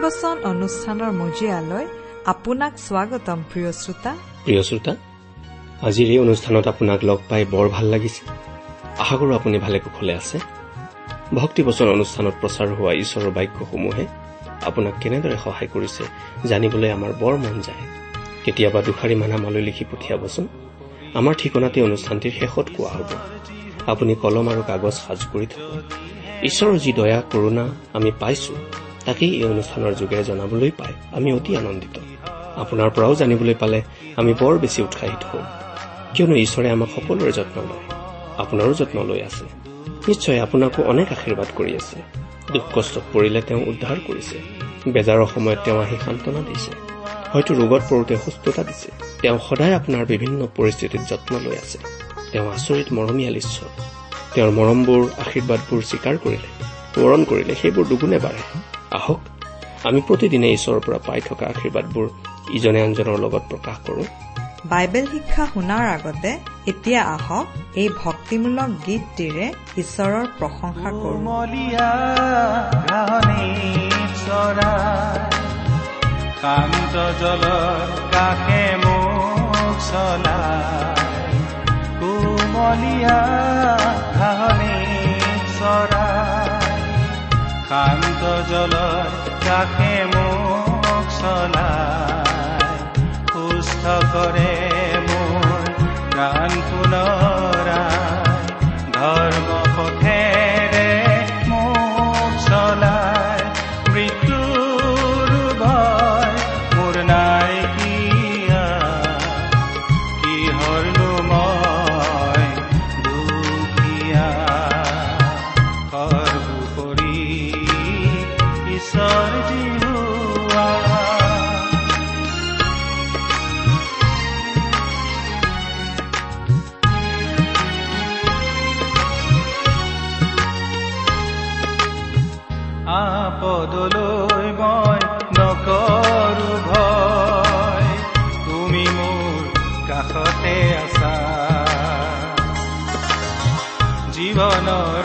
ভক্তিবচন অনুষ্ঠানৰ মজিয়ালৈ আপোনাক স্বাগতম প্ৰিয় শ্ৰোতা। প্ৰিয় শ্ৰোতা আজিৰ এই অনুষ্ঠানত আপোনাক লগ পাই বৰ ভাল লাগিছে। আশা কৰো আপুনি ভালে কুশলে আছে। ভক্তিবচন অনুষ্ঠানত প্ৰচাৰ হোৱা ঈশ্বৰৰ বাক্যসমূহে আপোনাক কেনেদৰে সহায় কৰিছে জানিবলৈ আমাৰ বৰ মন যায়। কেতিয়াবা দুষাৰিমান আমালৈ লিখি পঠিয়াবচোন। আমাৰ ঠিকনাতে অনুষ্ঠানটিৰ শেষত কোৱা হ'ব। আপুনি কলম আৰু কাগজ সাজু কৰি থাকক। ঈশ্বৰৰ যি দয়া কৰোণা আমি পাইছো তাকেই এই অনুষ্ঠানৰ যোগেৰে জনাবলৈ পাই আমি অতি আনন্দিত। আপোনাৰ পৰাও জানিবলৈ পালে আমি বৰ বেছি উৎসাহিত হওঁ কিয়নো ঈশ্বৰে আমাক সকলোৰে যত্ন লয়। আপোনাৰো যত্ন লৈ আছে। নিশ্চয় আপোনাকো অনেক আশীৰ্বাদ কৰি আছে। দুখ কষ্টত পৰিলে তেওঁ উদ্ধাৰ কৰিছে। বেজাৰৰ সময়ত তেওঁ আহি সান্তনা দিছে। হয়তো ৰোগত পৰোতে সুস্থতা দিছে। তেওঁ সদায় আপোনাৰ বিভিন্ন পৰিস্থিতিত যত্ন লৈ আছে। তেওঁ আচৰিত মৰমীয়াল ঈশ্বৰ। তেওঁৰ মৰমবোৰ আশীৰ্বাদবোৰ স্বীকাৰ কৰিলে পূৰণ কৰিলে সেইবোৰ দুগুণে বাঢ়ে। আহক আমি প্ৰতিদিনে ঈশ্বৰৰ পৰা পাই থকা আশীৰ্বাদবোৰ ইজনে আনজনৰ লগত প্ৰকাশ কৰো। বাইবেল শিক্ষা শুনাৰ আগতে এতিয়া আহক এই ভক্তিমূলক গীতটিৰে ঈশ্বৰৰ প্ৰশংসা কৰো। জলৰ কাষে মোক চলাই কোমলীয়া শান্ত জলৰ কাষে মোক চলাই। সুস্থ কৰে মোৰ প্ৰাণ পুনৰা ধৰ্ম কাষতে আছা। জীৱনৰ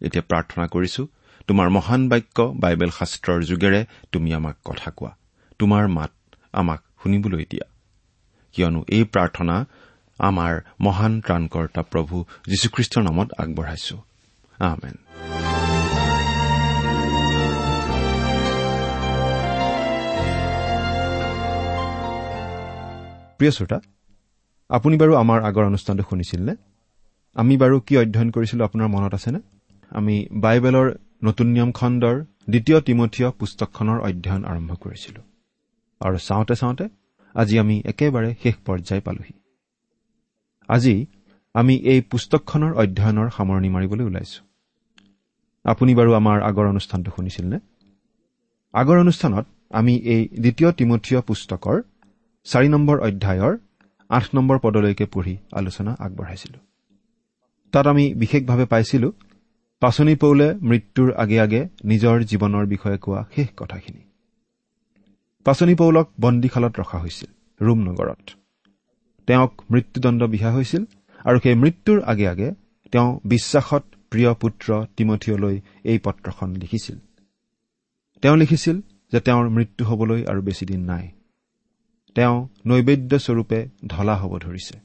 এতিয়া প্ৰাৰ্থনা কৰিছো তোমাৰ মহান বাক্য বাইবেল শাস্ত্ৰৰ যোগেৰে তুমি আমাক কথা কোৱা তোমাৰ মাত আমাক শুনিবলৈ দিয়া। কিয়নো এই প্ৰাৰ্থনা আমাৰ মহান ত্ৰাণকৰ্তা প্ৰভু যীশুখ্ৰীষ্টৰ নামত আগবঢ়াইছো। প্ৰিয় শ্ৰোতা আপুনি বাৰু আমাৰ আগৰ অনুষ্ঠানটো শুনিছিল নে আমি বাৰু কি অধ্যয়ন কৰিছিলো আপোনাৰ মনত আছেনে? আমি বাইবেলৰ নতুন নিয়ম খণ্ডৰ দ্বিতীয় তিমঠীয় পুস্তকখনৰ অধ্যয়ন আৰম্ভ কৰিছিলো। আৰু চাওঁতে চাওঁতে আজি আমি একেবাৰে শেষ পৰ্যায় পালোহি। আজি আমি এই পুস্তকখনৰ অধ্যয়নৰ সামৰণি মাৰিবলৈ ওলাইছো। আপুনি বাৰু আমাৰ আগৰ অনুষ্ঠানটো শুনিছিল নে? আগৰ অনুষ্ঠানত আমি এই দ্বিতীয় তিমঠীয় পুস্তকৰ চাৰি নম্বৰ অধ্যায়ৰ আঠ নম্বৰ পদলৈকে পঢ়ি আলোচনা আগবঢ়াইছিলো। তাত আমি বিশেষভাৱে পাইছিলো পাচনি পৌলে মৃত্যুৰ আগে আগে নিজৰ জীৱনৰ বিষয়ে কোৱা শেষ কথাখিনি। পাচনি পৌলক বন্দীশালত ৰখা হৈছিল ৰোম নগৰত। তেওঁক মৃত্যুদণ্ড বিহা হৈছিল আৰু সেই মৃত্যুৰ আগে আগে তেওঁ বিশ্বাসত প্ৰিয় পুত্ৰ তিমঠিয়লৈ এই পত্ৰখন লিখিছিল। তেওঁ লিখিছিল যে তেওঁৰ মৃত্যু হবলৈ আৰু বেছিদিন নাই। তেওঁ নৈবেদ্যস্বৰূপে ঢলা হ'ব ধৰিছে।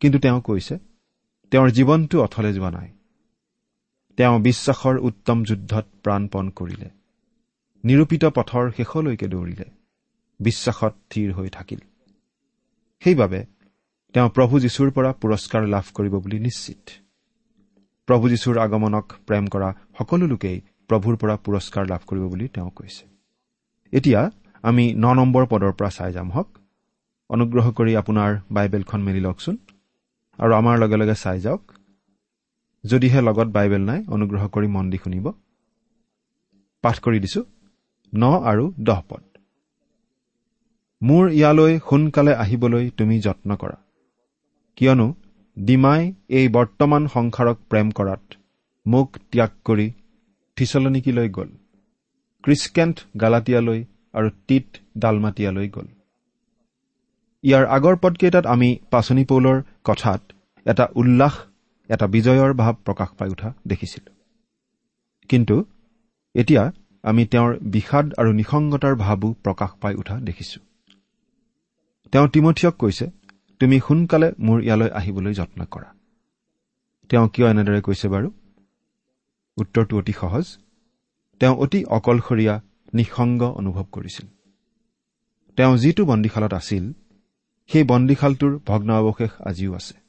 কিন্তু তেওঁ কৈছে তেওঁৰ জীৱনটো অথলে যোৱা নাই। তেওঁ বিশ্বাসৰ উত্তম যুদ্ধত প্ৰাণপণ কৰিলে। নিৰূপিত পথৰ শেষলৈকে দৌৰিলে। বিশ্বাসত থিৰ হৈ থাকিল। সেইবাবে তেওঁ প্ৰভু যীশুৰ পৰা পুৰস্কাৰ লাভ কৰিব বুলি নিশ্চিত। প্ৰভু যীশুৰ আগমনক প্ৰেম কৰা সকলো লোকেই প্ৰভুৰ পৰা পুৰস্কাৰ লাভ কৰিব বুলি তেওঁ কৈছে। এতিয়া আমি ন নম্বৰ পদৰ পৰা চাই যাম হওক। অনুগ্ৰহ কৰি আপোনাৰ বাইবেলখন মেলি লওকচোন। আৰু আমাৰ লগে লগে চাই যাওক। যদিহে লগত বাইবেল নাই অনুগ্ৰহ কৰি মন দি শুনিব। পাঠ কৰি দিছো। ন আৰু দহ পদ। মোৰ ইয়ালৈ সোনকালে আহিবলৈ তুমি যত্ন কৰা। কিয়নো ডিমাই এই বৰ্তমান সংসাৰক প্ৰেম কৰাত মোক ত্যাগ কৰি থিচলনিকিলৈ গ'ল ক্ৰিস্কেণ্ট গালাটিয়ালৈ আৰু টিট ডালমাটিয়ালৈ গ'ল। ইয়াৰ আগৰ পদকেইটাত আমি পাচনি পৌলৰ কথাত এটা উল্লাস এটা বিজয়ৰ ভাৱ প্ৰকাশ পাই উঠা দেখিছিলো। কিন্তু এতিয়া আমি তেওঁৰ বিষাদ আৰু নিসংগতাৰ ভাৱো প্ৰকাশ পাই উঠা দেখিছো। তেওঁ তিমঠিয়ক কৈছে তুমি সোনকালে মোৰ ইয়ালৈ আহিবলৈ যত্ন কৰা। তেওঁ কিয় এনেদৰে কৈছে বাৰু? উত্তৰটো অতি সহজ। তেওঁ অতি অকলশৰীয়া নিঃসংগ অনুভৱ কৰিছিল। তেওঁ যিটো বন্দীশালত আছিল সেই বন্দীশালটোৰ ভগ্নাৱশেষ আজিও আছে।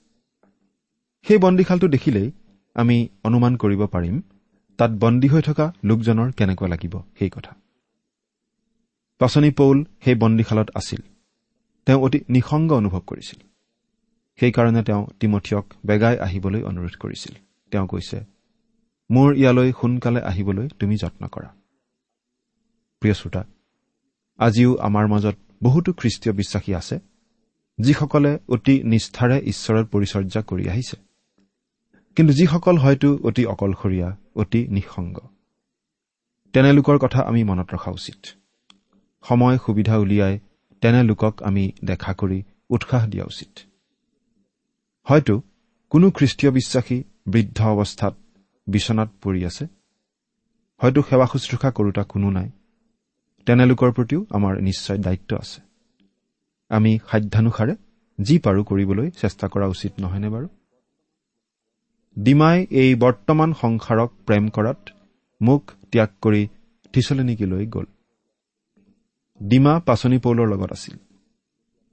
সেই বন্দীশালটো দেখিলেই আমি অনুমান কৰিব পাৰিম তাত বন্দী হৈ থকা লোকজনৰ কেনেকুৱা লাগিব সেই কথা। পাচনি পৌল সেই বন্দীশালত আছিল। তেওঁ অতি নিসংগ অনুভৱ কৰিছিল। সেইকাৰণে তেওঁ তিমঠিয়ক বেগাই আহিবলৈ অনুৰোধ কৰিছিল। তেওঁ কৈছে মোৰ ইয়ালৈ সোনকালে আহিবলৈ তুমি যত্ন কৰা। প্ৰিয় শ্ৰোতা আজিও আমাৰ মাজত বহুতো খ্ৰীষ্টীয় বিশ্বাসী আছে যিসকলে অতি নিষ্ঠাৰে ঈশ্বৰৰ পৰিচৰ্যা কৰি আহিছে। কিন্তু যিসকল হয়তো অতি অকলশৰীয়া অতি নিঃসংগ। তেনেলোকৰ কথা আমি মনত ৰখা উচিত। সময় সুবিধা উলিয়াই তেনে লোকক আমি দেখা কৰি উৎসাহ দিয়া উচিত। হয়তো কোনো খ্ৰীষ্টীয় বিশ্বাসী বৃদ্ধ অৱস্থাত বিচনাত পৰি আছে। হয়তো সেৱা শুশ্ৰূষা কৰোতা কোনো নাই। তেনেলোকৰ প্ৰতিও আমাৰ নিশ্চয় দায়িত্ব আছে। আমি সাধ্যানুসাৰে যি পাৰো কৰিবলৈ চেষ্টা কৰা উচিত নহয়নে বাৰু? ডিমাই এই বৰ্তমান সংসাৰক প্ৰেম কৰাত মোক ত্যাগ কৰি থিচলেনিকিলৈ গ'ল। ডিমা পাচনি পৌলৰ লগত আছিল।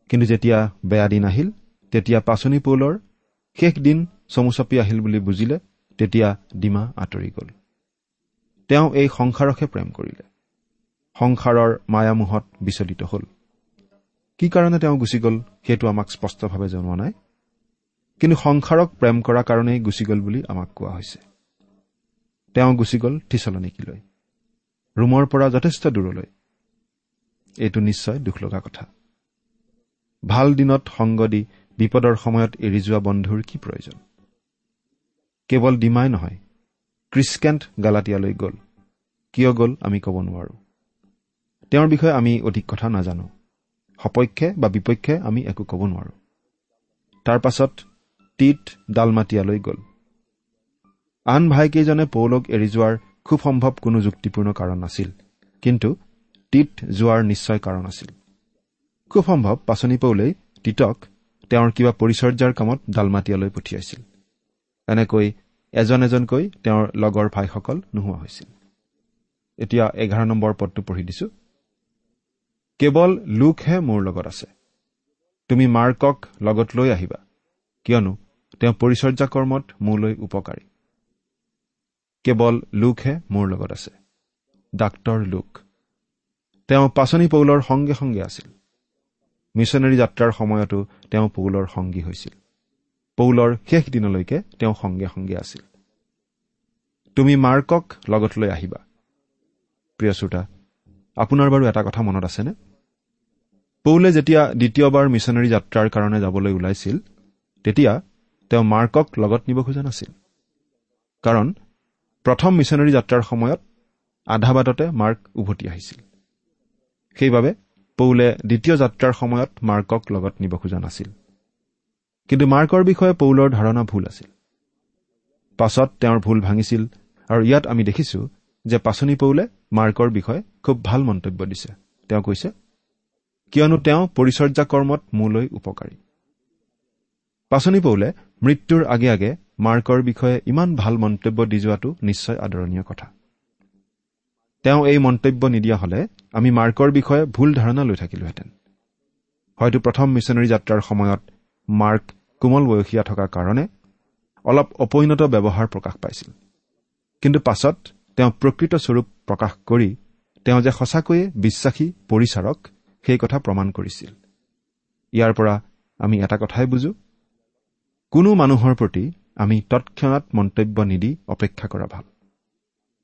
কিন্তু যেতিয়া বেয়া দিন আহিল তেতিয়া পাচনি পৌলৰ শেষ দিন চমু চাপি আহিল বুলি বুজিলে তেতিয়া ডিমা আঁতৰি গ'ল। তেওঁ এই সংসাৰকহে প্ৰেম কৰিলে। সংসাৰৰ মায়ামোহত বিচলিত হ'ল। কি কাৰণে তেওঁ গুচি গ'ল সেইটো আমাক স্পষ্টভাৱে জনোৱা নাই। কিন্তু সংসাৰক প্ৰেম কৰা কাৰণেই গুচি গ'ল বুলি আমাক কোৱা হৈছে। তেওঁ গুচি গ'ল থিচলনিকিলৈ। ৰুমৰ পৰা যথেষ্ট দূৰলৈ। এইটো নিশ্চয় দুখ লগা কথা। ভাল দিনত সংগ দি বিপদৰ সময়ত এৰি যোৱা বন্ধুৰ কি প্ৰয়োজন? কেৱল ডিমাই নহয় ক্ৰিস্কেণ্ট গালাটিয়ালৈ গ'ল। কিয় গ'ল আমি ক'ব নোৱাৰো। তেওঁৰ বিষয়ে আমি অধিক কথা নাজানো। সপক্ষে বা বিপক্ষে আমি একো ক'ব নোৱাৰো। তাৰ পাছত টিট ডালমাটিয়ালৈ গ'ল। আন ভাইকেইজনে পৌলক এৰি যোৱাৰ খুব সম্ভৱ কোনো যুক্তিপূৰ্ণ কাৰণ নাছিল কিন্তু টিট যোৱাৰ নিশ্চয় কাৰণ আছিল। খুব সম্ভৱ পাচনি পৌলেই টিটক তেওঁৰ কিবা পৰিচৰ্যাৰ কামত ডালমাটিয়ালৈ পঠিয়াইছিল। এনেকৈ এজন এজনকৈ তেওঁৰ লগৰ ভাইসকল নোহোৱা হৈছিল। এতিয়া এঘাৰ নম্বৰ পদটো পঢ়ি দিছো। কেৱল লোকহে মোৰ লগত আছে। তুমি মাৰ্কক লগত লৈ আহিবা কিয়নো তেওঁ পৰিচৰ্যা কৰ্মত মোলৈ উপকাৰী। কেৱল লোকহে মোৰ লগত আছে। ডাক্তৰ লোক। তেওঁ পাচনি পৌলৰ সংগে সংগে আছিল। মিছনেৰী যাত্ৰাৰ সময়তো তেওঁ পৌলৰ সংগী হৈছিল। পৌলৰ শেষ দিনলৈকে তেওঁ সংগে সংগে আছিল। তুমি মাৰ্কক লগত লৈ আহিবা। প্ৰিয় শ্ৰোতা আপোনাৰ বাৰু এটা কথা মনত আছেনে? পৌলে যেতিয়া দ্বিতীয়বাৰ মিছনেৰী যাত্ৰাৰ কাৰণে যাবলৈ ওলাইছিল তেতিয়া তেওঁ মাৰ্কক লগত নিব খোজা নাছিল। কাৰণ প্ৰথম মিছনেৰী যাত্ৰাৰ সময়ত আধা বাটতে মাৰ্ক উভতি আহিছিল। সেইবাবে পৌলে দ্বিতীয় যাত্ৰাৰ সময়ত মাৰ্কক লগত নিব খোজা নাছিল। কিন্তু মাৰ্কৰ বিষয়ে পৌলৰ ধাৰণা ভুল আছিল। পাছত তেওঁৰ ভুল ভাঙিছিল আৰু ইয়াত আমি দেখিছো যে পাচনি পৌলে মাৰ্কৰ বিষয়ে খুব ভাল মন্তব্য দিছে। তেওঁ কৈছে কিয়নো তেওঁ পৰিচৰ্যা কৰ্মত মোলৈ উপকাৰী। পাচনি পৌলে মৃত্যুৰ আগে আগে মাৰ্কৰ বিষয়ে ইমান ভাল মন্তব্য দি যোৱাটো নিশ্চয় আদৰণীয় কথা। তেওঁ এই মন্তব্য নিদিয়া হলে আমি মাৰ্কৰ বিষয়ে ভুল ধাৰণা লৈ থাকিলোহেঁতেন। হয়তো প্ৰথম মিছনেৰী যাত্ৰাৰ সময়ত মাৰ্ক কোমল বয়সীয়া থকাৰ কাৰণে অলপ অপৰিণত ব্যৱহাৰ প্ৰকাশ পাইছিল। কিন্তু পাছত তেওঁ প্ৰকৃত স্বৰূপ প্ৰকাশ কৰি তেওঁ যে সঁচাকৈয়ে বিশ্বাসী পৰিচাৰক সেই কথা প্ৰমাণ কৰিছিল। ইয়াৰ পৰা আমি এটা কথাই বুজো কোনো মানুহৰ প্ৰতি আমি তৎক্ষণাত মন্তব্য নিদি অপেক্ষা কৰা ভাল।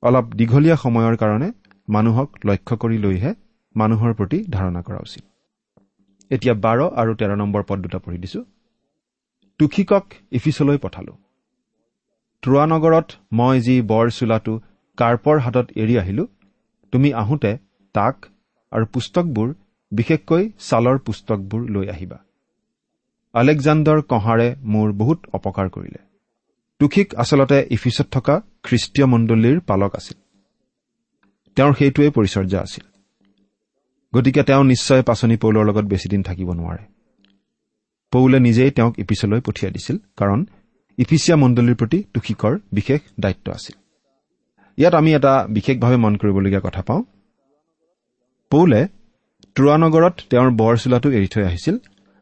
অলপ দীঘলীয়া সময়ৰ কাৰণে মানুহক লক্ষ্য কৰি লৈহে মানুহৰ প্ৰতি ধাৰণা কৰা উচিত। এতিয়া বাৰ আৰু তেৰ নম্বৰ পদ দুটা পঢ়ি দিছো। তুষিকক ইফিচলৈ পঠালো। ত্ৰোৱানগৰত মই যি বৰ চোলাটো কাৰ্পৰ হাতত এৰি আহিলো তুমি আহোঁতে তাক আৰু পুস্তকবোৰ বিশেষকৈ ছালৰ পুস্তকবোৰ লৈ আহিবা। আলেকজাণ্ডাৰ কঁহাৰে মোৰ বহুত অপকাৰ কৰিলে। তুষিক আচলতে ইফিচত থকা খ্ৰীষ্টীয় মণ্ডলীৰ পালক আছিল। তেওঁৰ সেইটোৱেই পৰিচৰ্যা আছিল। গতিকে তেওঁ নিশ্চয় পাচনি পৌলৰ লগত বেছিদিন থাকিব নোৱাৰে। পৌলে নিজেই তেওঁক ইফিচলৈ পঠিয়াই দিছিল কাৰণ ইফিচিয়া মণ্ডলীৰ প্ৰতি তুষিকৰ বিশেষ দায়িত্ব আছিল। ইয়াত আমি এটা বিশেষভাৱে মন কৰিবলগীয়া কথা পাওঁ। পৌলে ত্ৰোৱানগৰত তেওঁৰ বৰ চোলাটো এৰি থৈ আহিছিল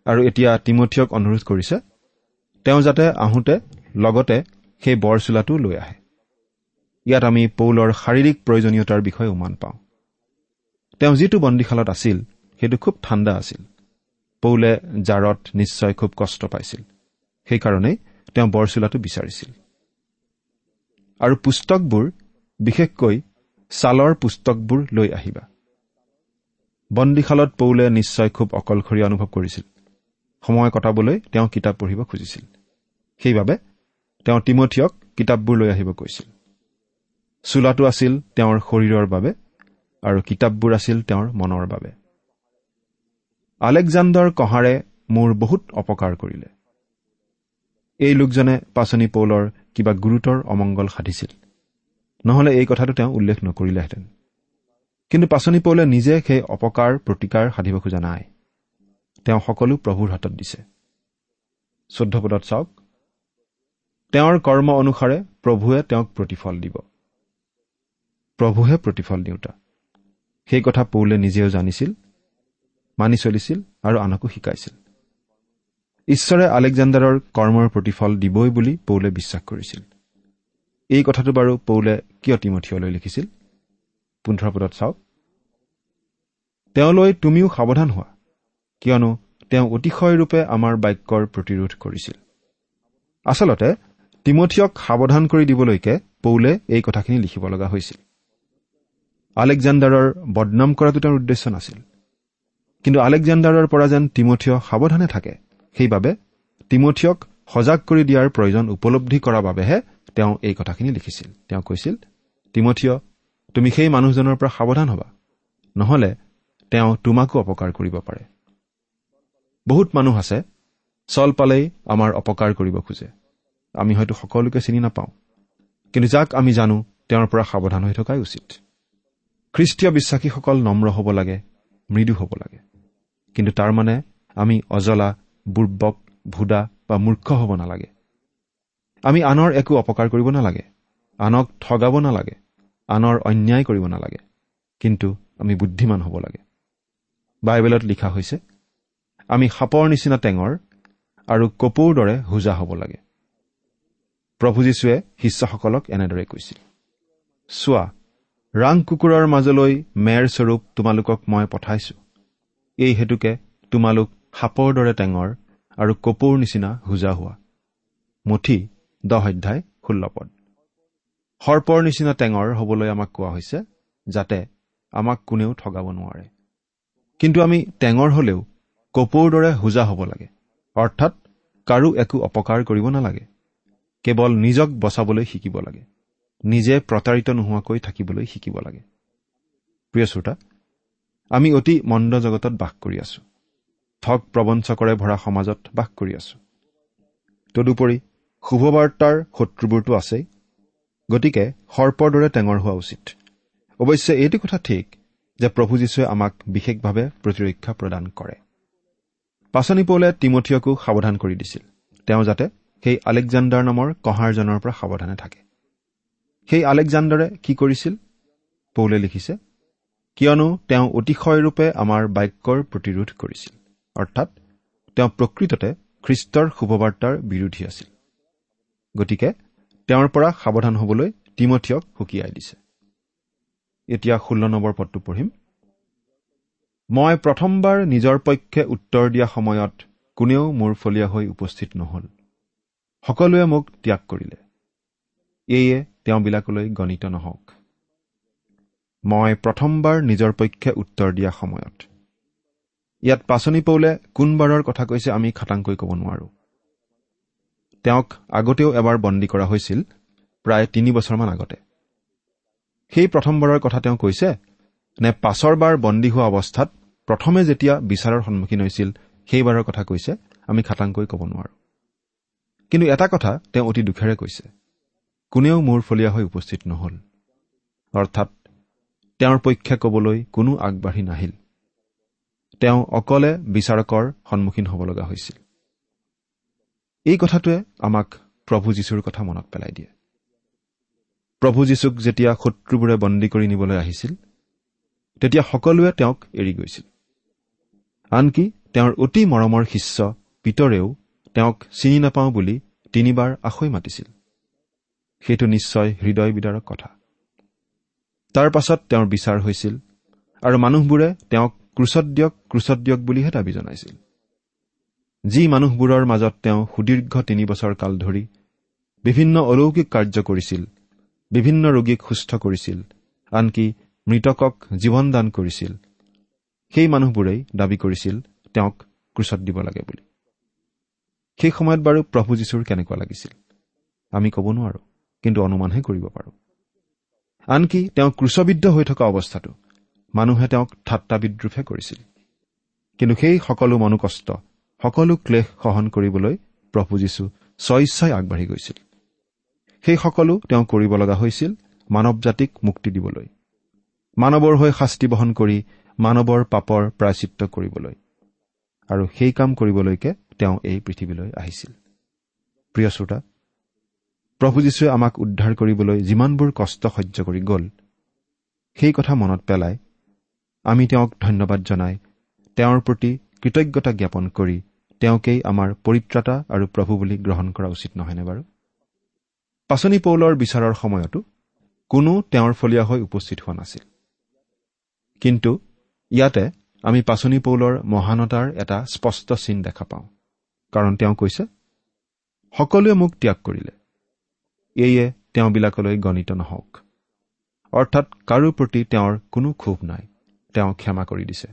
আৰু এতিয়া তিমঠিয়ক অনুৰোধ কৰিছে তেওঁ যাতে আহোঁতে লগতে সেই বৰ চোলাটো লৈ আহে। ইয়াত আমি পৌলৰ শাৰীৰিক প্ৰয়োজনীয়তাৰ বিষয়ে উমান পাওঁ। তেওঁ যিটো বন্দীশালত আছিল সেইটো খুব ঠাণ্ডা আছিল। পৌলে জাৰত নিশ্চয় খুব কষ্ট পাইছিল। সেইকাৰণেই তেওঁ বৰ চোলাটো বিচাৰিছিল। আৰু পুস্তকবোৰ বিশেষকৈ ছালৰ পুস্তকবোৰ লৈ আহিবা। বন্দীশালত পৌলে নিশ্চয় খুব অকলশৰীয়া অনুভৱ কৰিছিল। সময় কটাবলৈ তেওঁ কিতাপ পঢ়িব খুজিছিল। সেইবাবে তেওঁ তিমঠিয়ক কিতাপবোৰ লৈ আহিব কৈছিল। চোলাটো আছিল তেওঁৰ শৰীৰৰ বাবে আৰু কিতাপবোৰ আছিল তেওঁৰ মনৰ বাবে। আলেকজাণ্ডাৰ কঁহাৰে মোৰ বহুত অপকাৰ কৰিলে। এই লোকজনে পাচনি পৌলৰ কিবা গুৰুতৰ অমংগল সাধিছিল। নহলে এই কথাটো তেওঁ উল্লেখ নকৰিলেহেঁতেন। কিন্তু পাচনি পৌলে নিজে সেই অপকাৰ প্ৰতিকাৰ সাধিব খোজা নাই। তেওঁ সকলো প্ৰভুৰ হাতত দিছে। চৈধ্য পদত চাওক। তেওঁৰ কৰ্ম অনুসাৰে প্ৰভুৱে তেওঁক প্ৰতিফল দিব। প্ৰভুহে প্ৰতিফল দিওঁতা। সেই কথা পৌলে নিজেও জানিছিল মানি চলিছিল আৰু আনকো শিকাইছিল। ঈশ্বৰে আলেকজাণ্ডাৰৰ কৰ্মৰ প্ৰতিফল দিবই বুলি পৌলে বিশ্বাস কৰিছিল। এই কথাটো বাৰু পৌলে কিয় তিমঠিয়লৈ লিখিছিল? পোন্ধৰ পদত চাওক। তেওঁলৈ তুমিও সাৱধান হোৱা। কিয়নো তেওঁ অতিশয়ৰূপে আমাৰ বাক্যৰ প্ৰতিৰোধ কৰিছিল। আচলতে তিমঠিয়ক সাৱধান কৰি দিবলৈকে পৌলে এই কথাখিনি লিখিব লগা হৈছিল। আলেকজাণ্ডাৰৰ বদনাম কৰাটো তেওঁৰ উদ্দেশ্য নাছিল। কিন্তু আলেকজাণ্ডাৰৰ পৰা যেন তিমঠিয় সাৱধানে থাকে সেইবাবে তিমঠিয়ক সজাগ কৰি দিয়াৰ প্ৰয়োজন উপলব্ধি কৰাৰ বাবেহে তেওঁ এই কথাখিনি লিখিছিল। তেওঁ কৈছিল তিমঠিয় তুমি সেই মানুহজনৰ পৰা সাৱধান হবা। নহলে তেওঁ তোমাকো অপকাৰ কৰিব পাৰে। বহুত মানুহ আছে চল পালেই আমাৰ অপকাৰ কৰিব খোজে। আমি হয়তো সকলোকে চিনি নাপাওঁ। কিন্তু যাক আমি জানো তেওঁৰ পৰা সাৱধান হৈ থকাই উচিত। খ্ৰীষ্টীয় বিশ্বাসীসকল নম্ৰ হ'ব লাগে মৃদু হ'ব লাগে। কিন্তু তাৰ মানে আমি অজলা বুৰ্বক ভুদা বা মূৰ্খ হ'ব নালাগে। আমি আনৰ একো অপকাৰ কৰিব নালাগে আনক ঠগাব নালাগে আনৰ অন্যায় কৰিব নালাগে। কিন্তু আমি বুদ্ধিমান হ'ব লাগে। বাইবেলত লিখা হৈছে আমি সাপৰ নিচিনা টেঙৰ আৰু কপৌৰ দৰে হোজা হ'ব লাগে। প্ৰভু যীশুৱে শিষ্যসকলক এনেদৰে কৈছিল চোৱা ৰাং কুকুৰৰ মাজলৈ মেৰ স্বৰূপ তোমালোকক মই পঠাইছো। এই হেতুকে তোমালোক সাপৰ দৰে টেঙৰ আৰু কপৌৰ নিচিনা হোজা হোৱা। মুঠি দহ অধ্যায় ষোল্ল পদ। সৰ্পৰ নিচিনা টেঙৰ হবলৈ আমাক কোৱা হৈছে যাতে আমাক কোনেও ঠগাব নোৱাৰে। কিন্তু আমি টেঙৰ হলেও কপৌৰ দৰে হোজা হ'ব লাগে। অৰ্থাৎ কাৰো একো অপকাৰ কৰিব নালাগে। কেৱল নিজক বচাবলৈ শিকিব লাগে। নিজে প্ৰতাৰিত নোহোৱাকৈ থাকিবলৈ শিকিব লাগে। প্ৰিয় শ্ৰোতা আমি অতি মন্দ জগতত বাস কৰি আছো। ঠগ প্ৰবঞ্চকৰে ভৰা সমাজত বাস কৰি আছো। তদুপৰি শুভবাৰ্তাৰ শত্ৰুবোৰতো আছেই। গতিকে সৰ্পৰ দৰে টেঙৰ হোৱা উচিত। অৱশ্যে এইটো কথা ঠিক যে প্ৰভু যীশুৱে আমাক বিশেষভাৱে প্ৰতিৰক্ষা প্ৰদান কৰে। পাচনি পৌলে তিমঠিয়কো সাৱধান কৰি দিছিল। তেওঁ যাতে সেই আলেকজাণ্ডাৰ নামৰ কঁহাৰজনৰ পৰা সাৱধানে থাকে। সেই আলেকজাণ্ডাৰে কি কৰিছিল? পৌলে লিখিছে কিয়নো তেওঁ অতিশয়ৰূপে আমাৰ বাক্যৰ প্ৰতিৰোধ কৰিছিল। অৰ্থাৎ তেওঁ প্ৰকৃততে খ্ৰীষ্টৰ শুভবাৰ্তাৰ বিৰোধী আছিল। গতিকে তেওঁৰ পৰা সাৱধান হবলৈ তিমঠিয়ক সুকীয়াই দিছে। এতিয়া ষোল্ল নম্বৰ পদটো পঢ়িম। মই প্ৰথমবাৰ নিজৰ পক্ষে উত্তৰ দিয়া সময়ত কোনেও মোৰ ফলীয়া হৈ উপস্থিত নহল। সকলোৱে মোক ত্যাগ কৰিলে। এয়ে তেওঁবিলাকলৈ গণিত নহওক। মই প্ৰথমবাৰ নিজৰ পক্ষে উত্তৰ দিয়া সময়ত। ইয়াত পাচনি পৌলে কোনবাৰৰ কথা কৈছে আমি খাটাংকৈ ক'ব নোৱাৰো। তেওঁক আগতেও এবাৰ বন্দী কৰা হৈছিল প্ৰায় তিনি বছৰমান আগতে। সেই প্ৰথমবাৰৰ কথা তেওঁ কৈছে নে পাছৰবাৰ বন্দী হোৱা অৱস্থাত প্ৰথমে যেতিয়া বিচাৰৰ সন্মুখীন হৈছিল সেইবাৰৰ কথা কৈছে আমি খাটাংকৈ ক'ব নোৱাৰো। কিন্তু এটা কথা তেওঁ অতি দুখেৰে কৈছে কোনেও মোৰ ফলীয়া হৈ উপস্থিত নহল। অৰ্থাৎ তেওঁৰ পক্ষে ক'বলৈ কোনো আগবাঢ়ি নাহিল। তেওঁ অকলে বিচাৰকৰ সন্মুখীন হ'ব লগা হৈছিল। এই কথাটোৱে আমাক প্ৰভু যীশুৰ কথা মনত পেলাই দিয়ে। প্ৰভু যীশুক যেতিয়া শত্ৰুবোৰে বন্দী কৰি নিবলৈ আহিছিল তেতিয়া সকলোৱে তেওঁক এৰি গৈছিল। আনকি তেওঁৰ অতি মৰমৰ শিষ্য পিতৰেও তেওঁক চিনি নাপাওঁ বুলি তিনিবাৰ আখৈ মাতিছিল। সেইটো নিশ্চয় হৃদয় বিদাৰক কথা। তাৰ পাছত তেওঁৰ বিচাৰ হৈছিল আৰু মানুহবোৰে তেওঁক ক্ৰুচত দিয়ক ক্ৰুচত দিয়ক বুলিহে দাবী জনাইছিল। যি মানুহবোৰৰ মাজত তেওঁ সুদীৰ্ঘ তিনিবছৰ কাল ধৰি বিভিন্ন অলৌকিক কাৰ্য কৰিছিল বিভিন্ন ৰোগীক সুস্থ কৰিছিল আনকি মৃতকক জীৱন দান কৰিছিল সেই মানুহবোৰেই দাবী কৰিছিল তেওঁক ক্ৰুচত দিব লাগে বুলি। সেই সময়ত বাৰু প্ৰভু যীশুৰ কেনেকুৱা লাগিছিল? আমি ক'ব নোৱাৰো কিন্তু অনুমানহে কৰিব পাৰোঁ। আনকি তেওঁ ক্ৰুচবিদ্ধ হৈ থকা অৱস্থাটো মানুহে তেওঁক ঠাট্টা বিদ্ৰোপহে কৰিছিল। কিন্তু সেই সকলো মনোকষ্ট সকলো ক্লেশ সহন কৰিবলৈ প্ৰভু যীশু স্বইচ্ছাই আগবাঢ়ি গৈছিল। সেই সকলো তেওঁ কৰিব লগা হৈছিল মানৱ জাতিক মুক্তি দিবলৈ। মানৱৰ হৈ শাস্তি বহন কৰি মানৱৰ পাপৰ প্ৰায়চিত্ৰ কৰিবলৈ আৰু সেই কাম কৰিবলৈকে তেওঁ এই পৃথিৱীলৈ আহিছিল। প্ৰিয় শ্ৰোতা প্ৰভু যীশুৱে আমাক উদ্ধাৰ কৰিবলৈ যিমানবোৰ কষ্ট সহ্য কৰি গ'ল সেই কথা মনত পেলাই আমি তেওঁক ধন্যবাদ জনাই তেওঁৰ প্ৰতি কৃতজ্ঞতা জ্ঞাপন কৰি তেওঁকেই আমাৰ পৰিত্ৰাতা আৰু প্ৰভু বুলি গ্ৰহণ কৰা উচিত নহয়নে বাৰু? পাচনি পৌলৰ বিচাৰৰ সময়তো কোনো তেওঁৰ ফলীয়া হৈ উপস্থিত হোৱা নাছিল। কিন্তু ইয়াতে আমি পাচনি পৌলৰ মহানতাৰ এটা স্পষ্ট চিন দেখা পাওঁ। কাৰণ তেওঁ কৈছে সকলোৱে মোক ত্যাগ কৰিলে। এয়ে তেওঁবিলাকলৈ গণিত নহওক। অৰ্থাৎ কাৰো প্ৰতি তেওঁৰ কোনো ক্ষোভ নাই। তেওঁ ক্ষমা কৰি দিছে।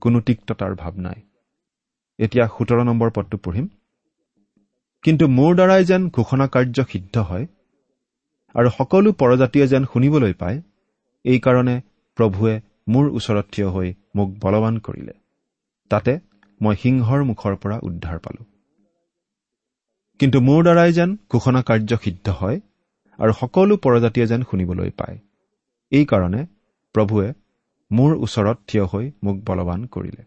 কোনো তিক্ততাৰ ভাৱ নাই। এতিয়া সোতৰ নম্বৰ পদটো পঢ়িম। কিন্তু মোৰ দ্বাৰাই যেন ঘোষণা কাৰ্য সিদ্ধ হয় আৰু সকলো পৰজাতিয়ে যেন শুনিবলৈ পায় এইকাৰণে প্ৰভুৱে মোৰ ওচৰত থিয় হৈ মোক বলৱান কৰিলে। তাতে মই সিংহৰ মুখৰ পৰা উদ্ধাৰ পালো। কিন্তু মোৰ দ্বাৰাই যেন ঘোষণা কাৰ্য সিদ্ধ হয় আৰু সকলো পৰজাতিয়ে যেন শুনিবলৈ পায়। এইকাৰণে প্ৰভুৱে মোৰ ওচৰত থিয় হৈ মোক বলৱান কৰিলে।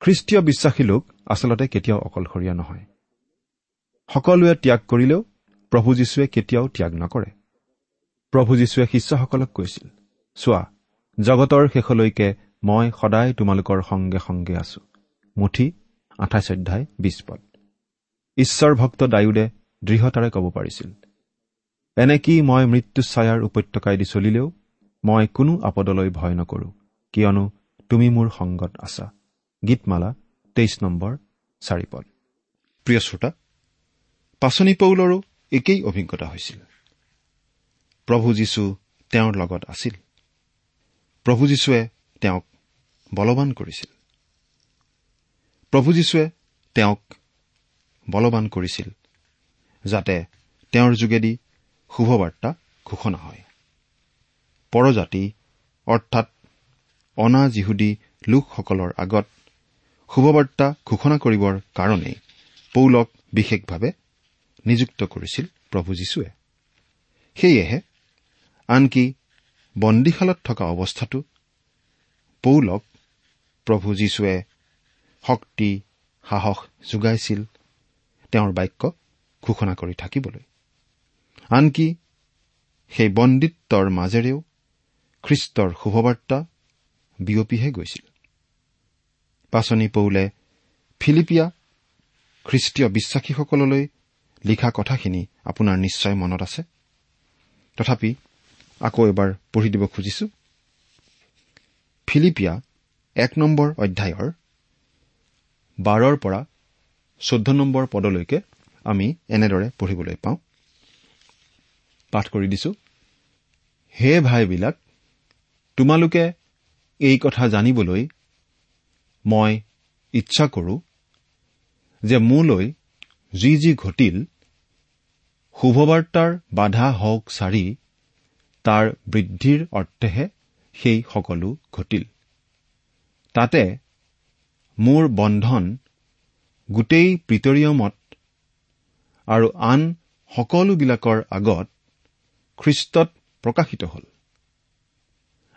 খ্ৰীষ্টীয় বিশ্বাসী লোক আচলতে কেতিয়াও অকলশৰীয়া নহয়। সকলোৱে ত্যাগ কৰিলেও প্ৰভু যীশুৱে কেতিয়াও ত্যাগ নকৰে। প্ৰভু যীশুৱে শিষ্যসকলক কৈছিল চোৱা জগতৰ শেষলৈকে মই সদায় তোমালোকৰ সংগে সংগে আছো। মুঠি আঠাইছ অধ্যায় বিছ পদ। ঈশ্বৰ ভক্ত ডায়ুদে দৃঢ়তাৰে ক'ব পাৰিছিল এনেকি মই মৃত্যুচ্ছায়াৰ উপত্যকাইদি চলিলেও মই কোনো আপদলৈ ভয় নকৰো কিয়নো তুমি মোৰ সংগত আছা গীতমালা তেইছ নম্বৰ চাৰি পদ। প্ৰিয় শ্ৰোতা পাচনি পৌলৰো একেই অভিজ্ঞতা হৈছিল। প্ৰভু যীশু তেওঁৰ লগত আছিল। প্ৰভু যীশুৱে তেওঁক বলৱান কৰিছিল। প্ৰভু যীশুৱে তেওঁক বলৱান কৰিছিল যাতে তেওঁৰ যোগেদি শুভবাৰ্তা ঘোষণা হয়। পৰজাতি অৰ্থাৎ অনা যিহুদী লোকসকলৰ আগত শুভবাৰ্তা ঘোষণা কৰিবৰ কাৰণেই পৌলক বিশেষভাৱে নিযুক্ত কৰিছিল প্ৰভু যীশুৱে। সেয়েহে আনকি বন্দীশালত থকা অৱস্থাটো পৌলক প্ৰভু যীশুৱে শক্তি সাহস যোগাইছিল তেওঁৰ বাক্য ঘোষণা কৰি থাকিবলৈ। আনকি সেই বন্দিত্বৰ মাজেৰেও খ্ৰীষ্টৰ শুভবাৰ্তা বিয়পিহে গৈছিল। পাচনি পৌলে ফিলিপিয়া খ্ৰীষ্টীয় বিশ্বাসীসকললৈ লিখা কথাখিনি আপোনাৰ নিশ্চয় মনত আছে? তথাপি আকৌ এবাৰ পঢ়ি দিব খুজিছো। ফিলিপিয়া এক নম্বৰ অধ্যায়ৰ বাৰৰ পৰা চৈধ্য নম্বৰ পদলৈকে আমি এনেদৰে পঢ়িবলৈ পাওঁ। পাঠ কৰি দিছো। হে ভাইবিলাক তোমালোকে এই কথা জানিবলৈ মই ইচ্ছা কৰো যে মোলৈ যি যি ঘটিল শুভবাৰ্তাৰ বাধা হওক চাৰি তাৰ বৃদ্ধিৰ অৰ্থেহে সেই সকলো ঘটিল। তাতে মোৰ বন্ধন গোটেই প্ৰিটৰিয়মত আৰু আন সকলোবিলাকৰ আগত খ্ৰীষ্টত প্ৰকাশিত হ'ল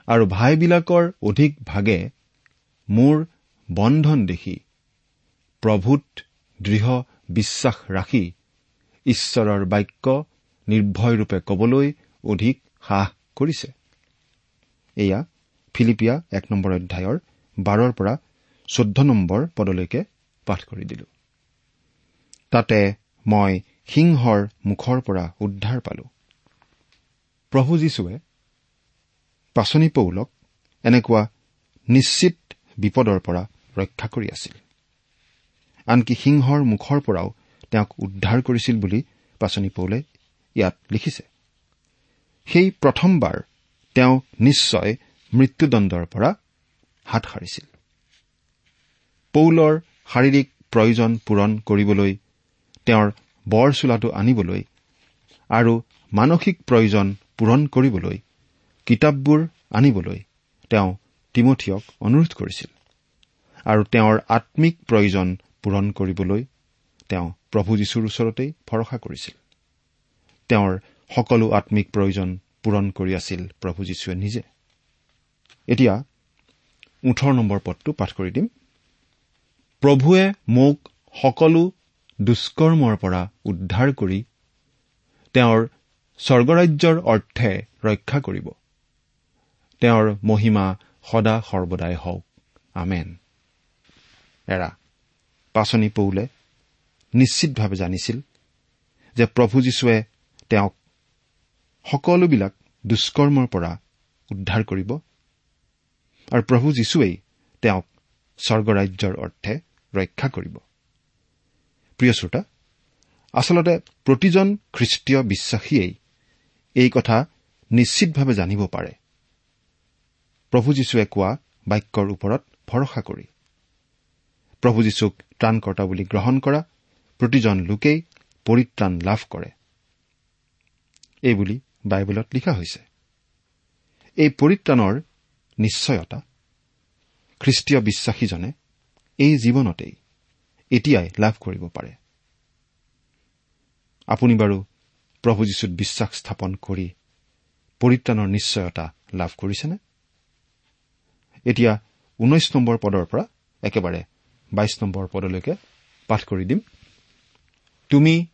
আৰু ভাইবিলাকৰ অধিক ভাগে মোৰ বন্ধন দেখি প্ৰভূত দৃঢ় বিশ্বাস ৰাখি ঈশ্বৰৰ বাক্য নিৰ্ভয়ৰূপে কবলৈ অধিক সাহ কৰিছে। এয়া ফিলিপিয়া এক নম্বৰ অধ্যায়ৰ বাৰৰ পৰা চৈধ্য নম্বৰ পদলৈকে পাঠ কৰি দিলো। তাতে মই সিংহৰ মুখৰ পৰা উদ্ধাৰ পালো। প্ৰভু যীশুৱে পাচনি পৌলক এনেকুৱা নিশ্চিত বিপদৰ পৰা ৰক্ষা কৰি আছিল। আনকি সিংহৰ মুখৰ পৰাও তেওঁক উদ্ধাৰ কৰিছিল বুলি পাচনি পৌলে ইয়াত লিখিছে। সেই প্ৰথমবাৰ তেওঁ নিশ্চয় মৃত্যুদণ্ডৰ পৰা হাত সাৰিছিল। পৌলৰ শাৰীৰিক প্ৰয়োজন পূৰণ কৰিবলৈ তেওঁৰ বৰ চোলাটো আনিবলৈ আৰু মানসিক প্ৰয়োজন পূৰণ কৰিবলৈ কিতাপবোৰ আনিবলৈ তেওঁ তিমঠিয়ক অনুৰোধ কৰিছিল আৰু তেওঁৰ আম্মিক প্ৰয়োজন পূৰণ কৰিবলৈ তেওঁ প্ৰভু যীশুৰ ওচৰতেই ভৰসা কৰিছিল। তেওঁৰ সকলো আম্মিক প্ৰয়োজন পূৰণ কৰি আছিল প্ৰভু যীশুৱে নিজে। এতিয়া ওঠৰ নম্বৰ পদটো পাঠ কৰি দিম। প্ৰভুৱে মোক সকলো দুষ্কৰ্মৰ পৰা উদ্ধাৰ কৰি তেওঁৰ স্বৰ্গৰাজ্যৰ অৰ্থে ৰক্ষা কৰিব। তেওঁৰ মহিমা সদা সৰ্বদাই হওক। আমেন। এৰা পাচনি পৌলে নিশ্চিতভাৱে জানিছিল যে প্ৰভু যীশুৱে তেওঁক সকলোবিলাক দুষ্কৰ্মৰ পৰা উদ্ধাৰ কৰিব। আৰু প্ৰভু যীশুৱেই তেওঁক স্বৰ্গৰাজ্যৰ অৰ্থে ৰক্ষা কৰিব। প্ৰিয় শ্ৰোতা আচলতে প্ৰতিজন খ্ৰীষ্টীয় বিশ্বাসীয়েই এই কথা নিশ্চিতভাৱে জানিব পাৰে। প্ৰভু যীশুৱে কোৱা বাক্যৰ ওপৰত ভৰসা কৰি। প্ৰভু যীশুক ত্ৰাণকৰ্তা বুলি গ্ৰহণ কৰা প্ৰতিজন লোকেই পৰিত্ৰাণ লাভ কৰে। এইবুলি বাইবেলত লিখা হৈছে। এই পৰিত্ৰাণৰ নিশ্চয়তা খ্ৰীষ্টীয় বিশ্বাসীজনে এই জীৱনতেই এতিয়াই লাভ কৰিব পাৰে। আপুনি বাৰু প্ৰভু যীশুত বিশ্বাস স্থাপন কৰি পৰিত্ৰাণৰ নিশ্চয়তা লাভ কৰিছেনে? এতিয়া ঊনৈশ নম্বৰ পদৰ পৰা একেবাৰে বাইশ নম্বৰ পদলৈকে পাঠ কৰি দিম। তুমি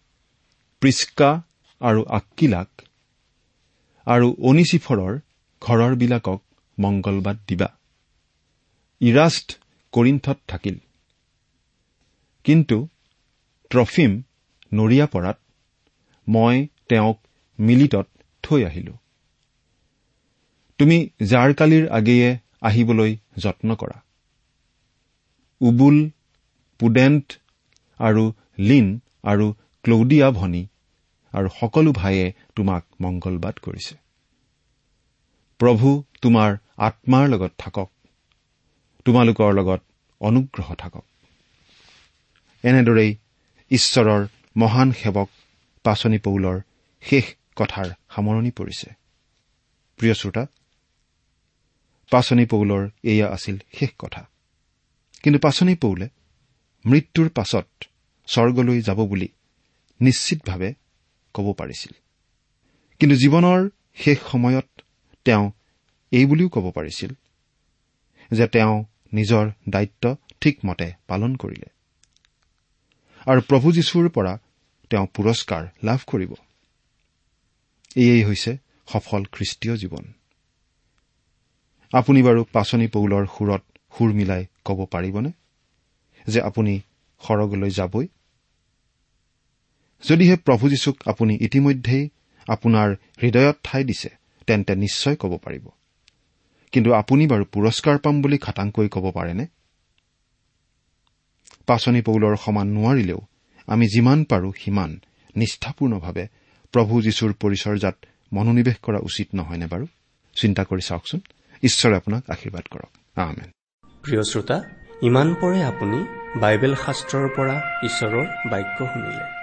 প্ৰিস্কা আৰু আক্কিলাক আৰু অনিচিফৰৰ ঘৰৰবিলাকক মংগলবাদ দিবা। ইৰাষ্ট কৰিণ্ঠত থাকিল। কিন্তু ট্ৰফিম নৰিয়া পৰাত মই তেওঁক মিলিটত থৈ আহিলো। তুমি জাৰকালিৰ আগেয়ে আহিবলৈ যত্ন কৰা। উবুল পুডেণ্ট আৰু লিন আৰু ক্লৌডিয়া ভনী আৰু সকলো ভাইয়ে তোমাক মংগলবাদ কৰিছে। প্ৰভু তোমাৰ আত্মাৰ লগত থাকক। তোমালোকৰ লগত অনুগ্ৰহ থাকক। এনেদৰেই ঈশ্বৰৰ মহান সেৱক পাচনি পৌলৰ শেষ কথাৰ সামৰণি পৰিছে। প্ৰিয় শ্ৰোতা পাচনি পৌলৰ এয়া আছিল শেষ কথা। কিন্তু পাচনি পৌলে মৃত্যুৰ পাছত স্বৰ্গলৈ যাব বুলি নিশ্চিতভাৱে ক'ব পাৰিছিল। কিন্তু জীৱনৰ শেষ সময়ত তেওঁ এই বুলিও ক'ব পাৰিছিল যে তেওঁ নিজৰ দায়িত্ব ঠিকমতে পালন কৰিলে। আৰু প্ৰভু যীশুৰ পৰা তেওঁ পুৰস্কাৰ লাভ কৰিব। এয়েই হৈছে সফল খ্ৰীষ্টীয় জীৱন। আপুনি বাৰু পাচনি পৌলৰ সুৰত সুৰ মিলাই ক'ব পাৰিবনে? যে আপুনি সৰগলৈ যাবই যদিহে প্ৰভু যীশুক আপুনি ইতিমধ্যেই আপোনাৰ হৃদয়ত ঠাই দিছে তেন্তে নিশ্চয় ক'ব পাৰিব। কিন্তু আপুনি বাৰু পুৰস্কাৰ পাম বুলি খাটাংকৈ ক'ব পাৰেনে? পাচনি পৌলৰ সমান নোৱাৰিলেও আমি যিমান পাৰো সিমান নিষ্ঠাপূৰ্ণভাৱে প্ৰভু যীশুৰ পৰিচৰ্যাত মনোনিৱেশ কৰা উচিত নহয়নে বাৰু? চিন্তা কৰি চাওকচোন। ঈশ্বৰে আপোনাক আশীৰ্বাদ কৰক। প্ৰিয় শ্ৰোতা ইমান পৰে আপুনি বাইবেল শাস্ত্ৰৰ পৰা ঈশ্বৰৰ বাক্য শুনিলে।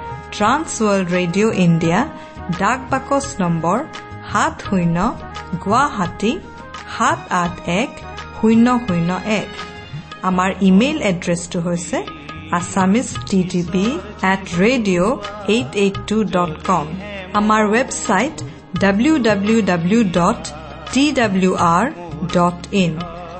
ট্ৰান্স ৱৰ্ল্ড ৰেডিঅ' ইণ্ডিয়া ডাক বাকচ নম্বৰ সাত শূন্য গুৱাহাটী সাত আঠ এক শূন্য শূন্য এক আমাৰ ইমেইল এড্ৰেছটো হৈছে Assamese T T V at radio' eight eight two dot com আমাৰ website W W W dot T W R dot in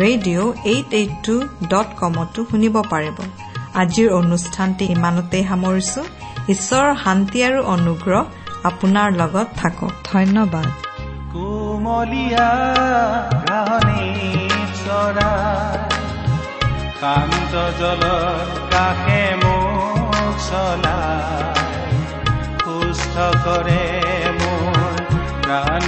radio' eight eight two dot কমতো শুনিব পাৰিব। আজিৰ অনুষ্ঠানটি ইমানতেই সামৰিছো। ঈশ্বৰৰ শান্তি আৰু অনুগ্ৰহ আপোনাৰ লগত থাকক। ধন্যবাদ। কোমলীয়া শান্ত জলৰ কাষে মোক চলাই সুস্থ কৰে মোৰ প্ৰাণ